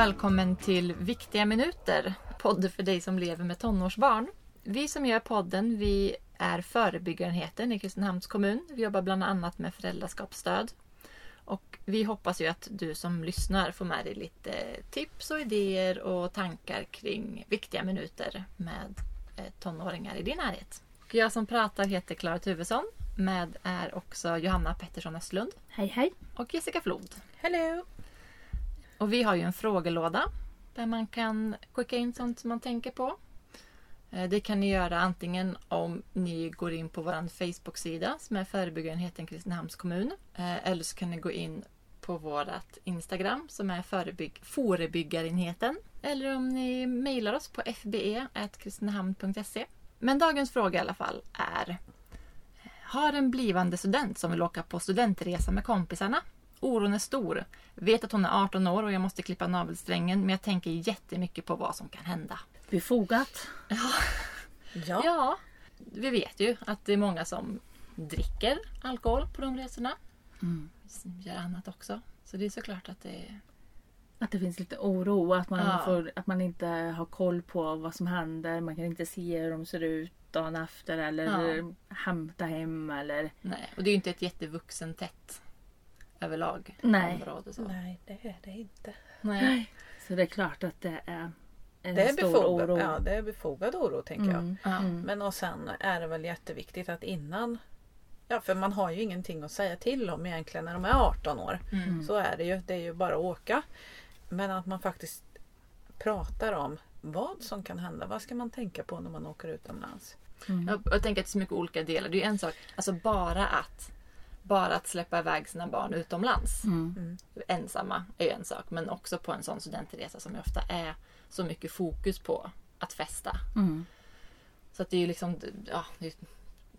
välkommen till Viktiga minuter. Podd för dig som lever med tonårsbarn. Vi som gör podden vi är förebyggarenheten i Kristinehamns kommun. Vi jobbar bland annat med föräldraskapsstöd. Och vi hoppas ju att du som lyssnar får med dig lite tips och idéer och tankar kring viktiga minuter med eh, tonåringar i din närhet. Och jag som pratar heter Klara Tuvesson. Med är också Johanna Pettersson Östlund Hej hej! och Jessica Flod. Hello! Och vi har ju en frågelåda där man kan skicka in sånt som man tänker på. Eh, det kan ni göra antingen om ni går in på vår Facebook-sida som är förebyggarenheten Kristinehamns kommun. Eh, eller så kan ni gå in på vårt Instagram som är förebygg- förebyggarenheten. Eller om ni mejlar oss på fbe.kristinehamn.se. Men dagens fråga i alla fall är Har en blivande student som vill åka på studentresa med kompisarna Oron är stor. Vet att hon är 18 år och jag måste klippa navelsträngen men jag tänker jättemycket på vad som kan hända. Befogat. Ja. Ja, vi vet ju att det är många som dricker alkohol på de resorna. Mm. Gör annat också. Så det är såklart att det är... Att det finns lite oro. Att man, Ja. får, att man inte har koll på vad som händer. Man kan inte se hur de ser ut dagen efter. Eller Ja. hämta hem. Eller... Nej, och det är ju inte ett jättevuxentätt överlag Nej. område. Så. Nej, det är det inte. Nej. Så det är klart att det är en Det är, stor befogad, oro. ja, det är befogad oro tänker jag. Mm. Ja. Mm. Men och sen är det väl jätteviktigt att innan Ja för man har ju ingenting att säga till om egentligen när de är 18 år. Mm. Så är det ju. Det är ju bara att åka. Men att man faktiskt pratar om vad som kan hända. Vad ska man tänka på när man åker utomlands? Mm. Jag, jag tänker att det är så mycket olika delar. Det är ju en sak, alltså bara att bara att släppa iväg sina barn utomlands Mm. ensamma är ju en sak. Men också på en sån studentresa som ju ofta är så mycket fokus på att festa. Mm. Så att det är ju liksom ja, det är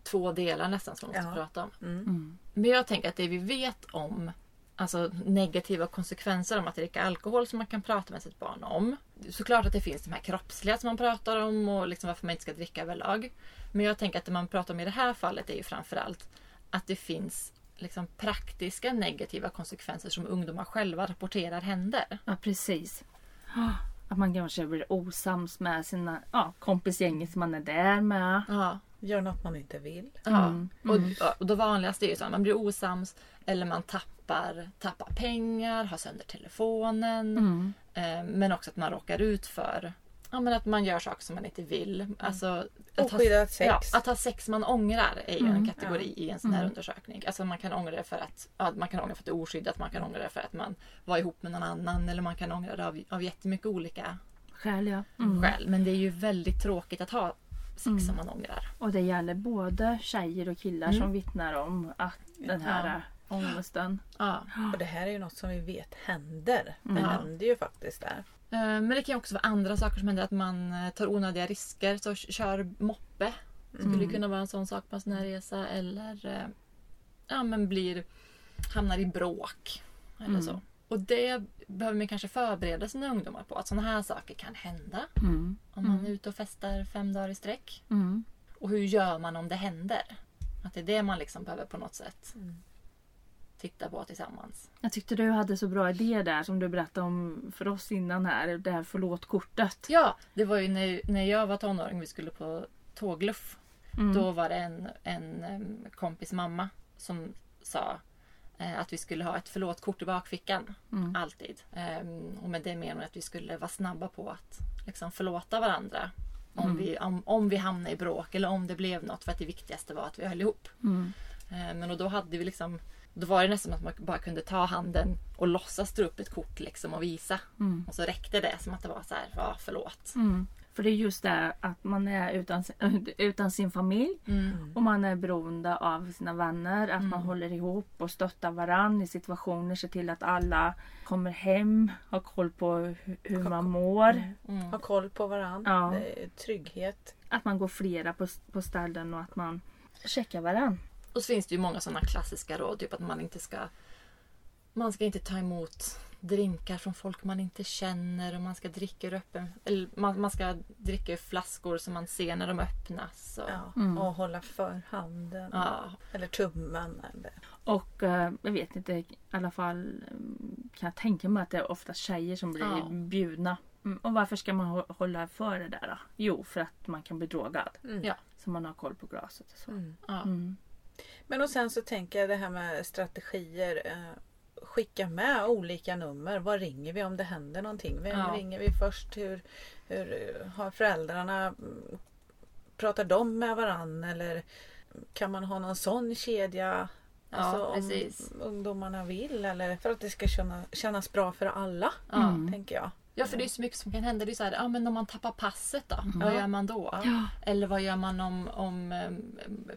två delar nästan som man måste Ja. prata om. Mm. Mm. Men jag tänker att det vi vet om alltså negativa konsekvenser om att dricka alkohol som man kan prata med sitt barn om. Såklart att det finns de här kroppsliga som man pratar om och liksom varför man inte ska dricka överlag. Men jag tänker att det man pratar om i det här fallet är ju framförallt att det finns liksom praktiska negativa konsekvenser som ungdomar själva rapporterar händer. Ja precis. Ah, Att man kanske blir osams med sina ja, kompisgänget som man är där med. Ja, Gör något man inte vill. Ja, Mm, och, ja, och då vanligast är ju så att man blir osams eller man tappar, tappar pengar, har sönder telefonen. Mm. Eh, men också att man råkar ut för ja, men att man gör saker som man inte vill. Alltså, att, ha, sex. ja, att ha sex man ångrar är ju en Mm, kategori i en sån här Mm. undersökning. Alltså man kan ångra det för att, ja, man kan ångra för att det är oskyddat, man kan ångra det för att man var ihop med någon annan eller man kan ångra det av, av jättemycket olika Skäl ja. Mm. skäl. Men det är ju väldigt tråkigt att ha sex Mm. som man ångrar. Och det gäller både tjejer och killar Mm. som vittnar om att den här Ja. ångesten. Ja. Och det här är ju något som vi vet händer. Det Mm. händer ju faktiskt där. Eh, Men det kan ju också vara andra saker som händer. Att man eh, tar onödiga risker. Så kör moppe. Skulle Mm. kunna vara en sån sak på en sån här resa. Eller eh, ja, men blir, hamnar i bråk. Eller Mm. så. Och det behöver man kanske förbereda sina ungdomar på. Att såna här saker kan hända. Mm. Om man Mm. är ute och festar fem dagar i sträck. Mm. Och hur gör man om det händer? Att det är det man liksom behöver på något sätt Mm. Titta på tillsammans. Jag tyckte du hade så bra idé där som du berättade om för oss innan här. Det här förlåt-kortet. Ja, det var ju när, när jag var tonåring vi skulle på tågluff. Mm. Då var det en, en kompis mamma som sa eh, att vi skulle ha ett förlåt-kort i bakfickan. Mm. Alltid. Em, och med det menar jag att vi skulle vara snabba på att liksom, förlåta varandra. Om, Mm. vi, om, om vi hamnade i bråk eller om det blev något. För att det viktigaste var att vi höll ihop. Mm. Eh, men och då hade vi liksom då var det nästan att man bara kunde ta handen och låtsas dra upp ett kort liksom och visa. Mm. Och så räckte det som att det var så här, ja förlåt. Mm. För det är just det att man är utan, utan sin familj Mm. och man är beroende av sina vänner. Att man Mm. håller ihop och stöttar varann i situationer. Ser till att alla kommer hem, har koll på hu- hur man mår. Mm. Ha koll på varandra. Ja. Trygghet. Att man går flera på, på ställen och att man checkar varann. Och så finns det ju många sådana klassiska råd. Typ att man inte ska Man ska inte ta emot drinkar från folk man inte känner och man ska dricka ur öppen, eller man, man ska dricka ur flaskor som man ser när de öppnas. Och, Ja. Mm. Och hålla för handen. Ja. Eller tummen. Eller. Och eh, jag vet inte, i alla fall mm, kan jag tänka mig att det är ofta tjejer som blir Ja. bjudna. Mm. Och varför ska man hå- hålla för det där då? Jo, för att man kan bli drogad. Mm. Ja. Så man har koll på glaset och så. Mm. Ja. Men och sen så tänker jag det här med strategier. Eh, skicka med olika nummer. Vad ringer vi om det händer någonting? Vem Ja. ringer vi först? Hur, hur eh, har föräldrarna mm, Pratar de med varann eller kan man ha någon sån kedja? Alltså Ja, om ungdomarna vill eller för att det ska känna, kännas bra för alla. Mm. Tänker jag. Ja, för det är så mycket som kan hända. Det är så här, ja men om man tappar passet då? Vad Ja. gör man då? Ja. Eller vad gör man om, om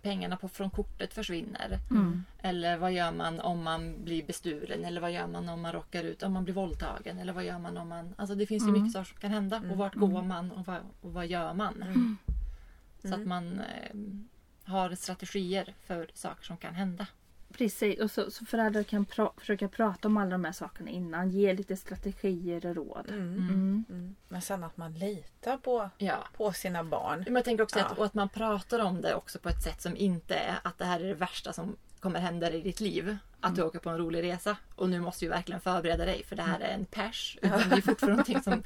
pengarna på, från kortet försvinner? Mm. Eller vad gör man om man blir bestulen? Eller vad gör man om man råkar ut, om man blir våldtagen? Eller vad gör man om man... Alltså det finns ju Mm. mycket saker som kan hända. Och vart går man och vad, och vad gör man? Mm. Så att man eh, har strategier för saker som kan hända. Precis, och så, så föräldrar kan pra- försöka prata om alla de här sakerna innan. Ge lite strategier och råd. Mm. Mm. Mm. Men sen att man litar på, Ja. på sina barn. Men jag tänker också att, Ja. och att man pratar om det också på ett sätt som inte är att det här är det värsta som kommer hända i ditt liv. Att du åker på en rolig resa och nu måste du verkligen förbereda dig för det här är en pers. Utan det är fortfarande någonting som,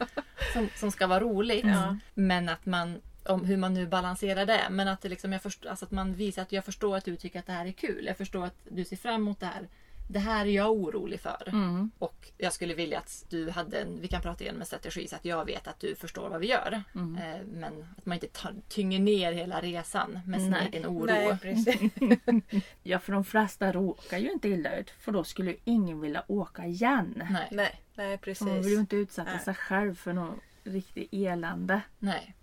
som, som ska vara roligt. Ja. Men att man, om hur man nu balanserar det. Men att, det liksom, jag förstår, alltså att man visar att jag förstår att du tycker att det här är kul. Jag förstår att du ser fram emot det här. Det här är jag orolig för. Mm. Och jag skulle vilja att du hade en, vi kan prata igenom en strategi så att jag vet att du förstår vad vi gör. Mm. Eh, Men att man inte tar, tynger ner hela resan med sin Nej. egen oro. Nej, precis. Ja, för de flesta råkar ju inte illa ut. För då skulle ingen vilja åka igen. Nej, nej, nej, precis. Man vill ju inte utsätta Nej. sig själv för något riktigt elände. nej.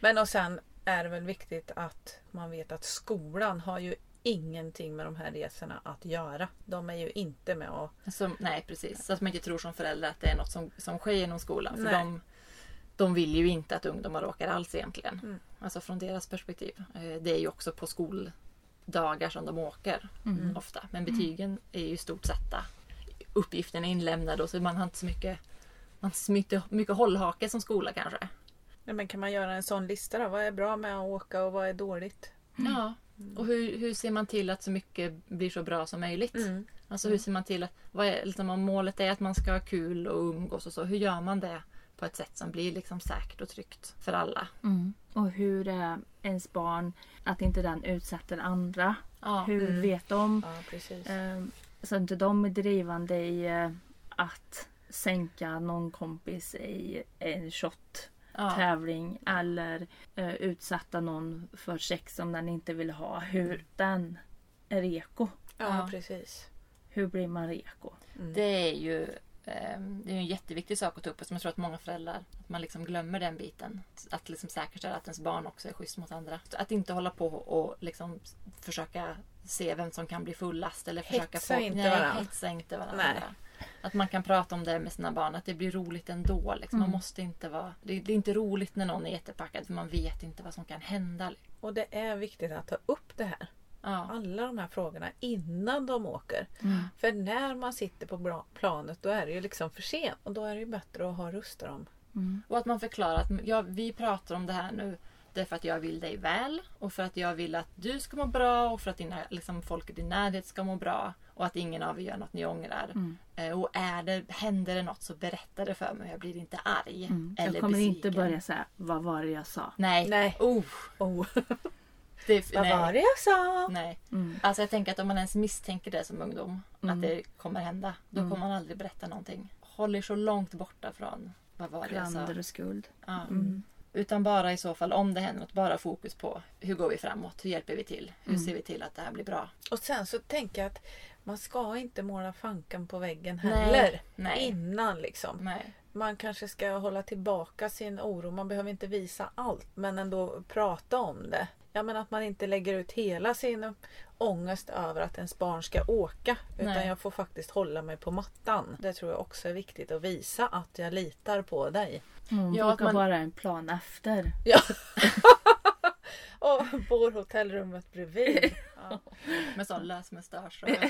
Men och sen är det väl viktigt att man vet att skolan har ju ingenting med de här resorna att göra. De är ju inte med och... Så, nej precis. Så att man inte tror som förälder att det är något som, som sker inom skolan. För Nej. de, de vill ju inte att ungdomar åker alls egentligen. Mm. Alltså från deras perspektiv. Eh, Det är ju också på skoldagar som de åker Mm. ofta. Men betygen är ju stort satta. Uppgiften är inlämnad och så man har inte så mycket, man har så mycket, mycket hållhake som skola kanske. Nej, men kan man göra en sån lista då? Vad är bra med att åka och vad är dåligt? Ja. Och hur, hur ser man till att så mycket blir så bra som möjligt? Mm. Alltså hur ser man till att, vad är, liksom, om målet är att man ska ha kul och umgås och så, hur gör man det på ett sätt som blir liksom säkert och tryggt för alla? Mm. Och hur är ens barn att inte den utsätter andra? Ja, Hur Mm. vet de? Ja, precis. Eh, så inte de är drivande i eh, att sänka någon kompis i en shot ja, tävling eller eh, utsätta någon för sex som den inte vill ha. Hur den är reko. Ja, ja. precis. Hur blir man reko? Mm. det är ju ehm, det är en jätteviktig sak att ta upp som jag tror att många föräldrar att man liksom glömmer den biten. Att liksom säkerställa att ens barn också är schysst mot andra. Att inte hålla på och liksom försöka se vem som kan bli fullast eller försöka Hetsa få... inte nej, hetsa inte varandra. Nej. Att man kan prata om det med sina barn, att det blir roligt ändå. Liksom. Man Mm. måste inte vara... Det, är inte roligt när någon är jättepackad för man vet inte vad som kan hända. Och det är viktigt att ta upp det här. Ja, Alla de här frågorna innan de åker. Mm. För när man sitter på planet då är det ju liksom för sent. Och då är det ju bättre att ha röster om. Mm. och att man förklarar att ja, vi pratar om det här nu därför att jag vill dig väl och för att jag vill att du ska må bra och för att dina, liksom, folk i din närhet ska må bra och att ingen av er gör något ni ångrar. Mm. Eh, och är det, händer det något så berätta det för mig. Jag blir inte arg Mm. eller Jag kommer inte besviken. börja säga vad var det jag sa? Nej. Nej. Oh, Oh, det, vad nej. var det jag sa? Nej. Mm. Alltså jag tänker att om man ens misstänker det som ungdom, Mm. att det kommer hända, då Mm. kommer man aldrig berätta någonting. Håll er så långt borta från vad var det jag sa. Klander och skuld. Ja. Utan bara i så fall, om det händer något, bara fokus på hur går vi framåt? Hur hjälper vi till? Hur Mm. ser vi till att det här blir bra? Och sen så tänker jag att man ska inte måla fankan på väggen heller. Nej. Innan liksom. Nej. Man kanske ska hålla tillbaka sin oro. Man behöver inte visa allt men ändå prata om det. Ja men att man inte lägger ut hela sin ångest över att ens barn ska åka. Utan Nej. jag får faktiskt hålla mig på mattan. Det tror jag också är viktigt att visa att jag litar på dig. Hon Ja, att man- bara en plan efter. Ja. Och bor hotellrummet bredvid. Ja. Med sån lös mustasch och.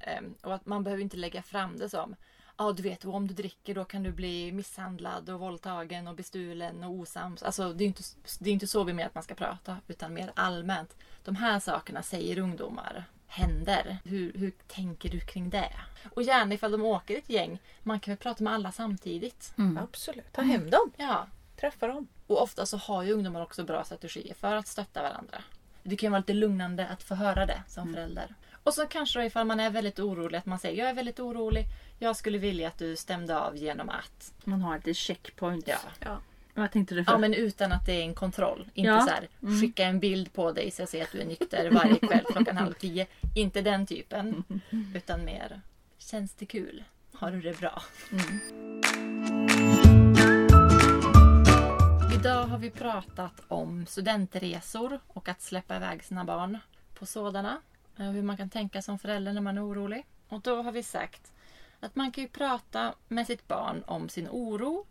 Ehm, och att man behöver inte lägga fram det som Ja du vet om du dricker då kan du bli misshandlad och våldtagen och bestulen och osams. Alltså det är inte, det är inte så vi menar att man ska prata utan mer allmänt. De här sakerna säger ungdomar händer. Hur, hur tänker du kring det? Och gärna ifall de åker ett gäng. Man kan väl prata med alla samtidigt. Mm. Absolut. Ta hem dem. Ja. Träffa dem. Och ofta så har ju ungdomar också bra strategier för att stötta varandra. Det kan vara lite lugnande att få höra det som förälder. Och så kanske då ifall man är väldigt orolig att man säger jag är väldigt orolig. Jag skulle vilja att du stämde av genom att. Man har lite checkpoints. Ja. Ja. Vad tänkte du för? Ja men utan att det är en kontroll. Inte Ja. så här, skicka en bild på dig så jag ser att du är nykter varje kväll klockan halv tio. Inte den typen. Utan mer, känns det kul? Har du det bra? Idag har vi pratat om studentresor och att släppa iväg sina barn på sådana. Eh, hur man kan tänka som förälder när man är orolig. Och då har vi sagt att man kan ju prata med sitt barn om sin oro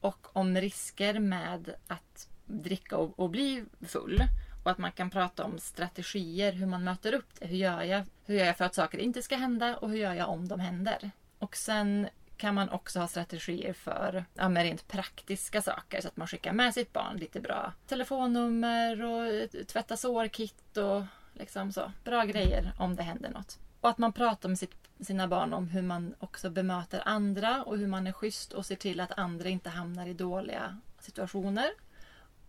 och om risker med att dricka och, och bli full. Och att man kan prata om strategier, hur man möter upp det. Hur gör, jag, hur gör jag för att saker inte ska hända och hur gör jag om de händer? Och sen kan man också ha strategier för ja, med rent praktiska saker. Så att man skickar med sitt barn lite bra telefonnummer och eh, tvätta sår-kit och liksom så. Bra grejer om det händer något. Och att man pratar med sitt, sina barn om hur man också bemöter andra och hur man är schysst och ser till att andra inte hamnar i dåliga situationer.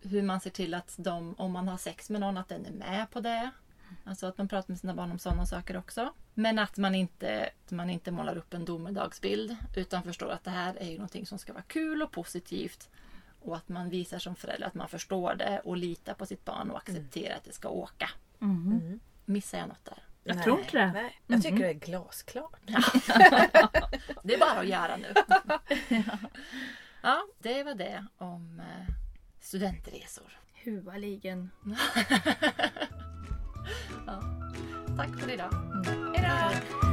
Hur man ser till att de, om man har sex med någon, att den är med på det. Alltså att man pratar med sina barn om sådana saker också. Men att man inte, att man inte målar upp en domedagsbild utan förstår att det här är ju någonting som ska vara kul och positivt. Och att man visar som förälder att man förstår det och litar på sitt barn och accepterar att det ska åka. Mhm. Missar jag något där? Jag Nej, tror inte det. Nej, jag tycker det är glasklart. Det är bara att göra nu. Ja, det var det om eh, studentresor. Huvaligen. Tack för idag. Hej då!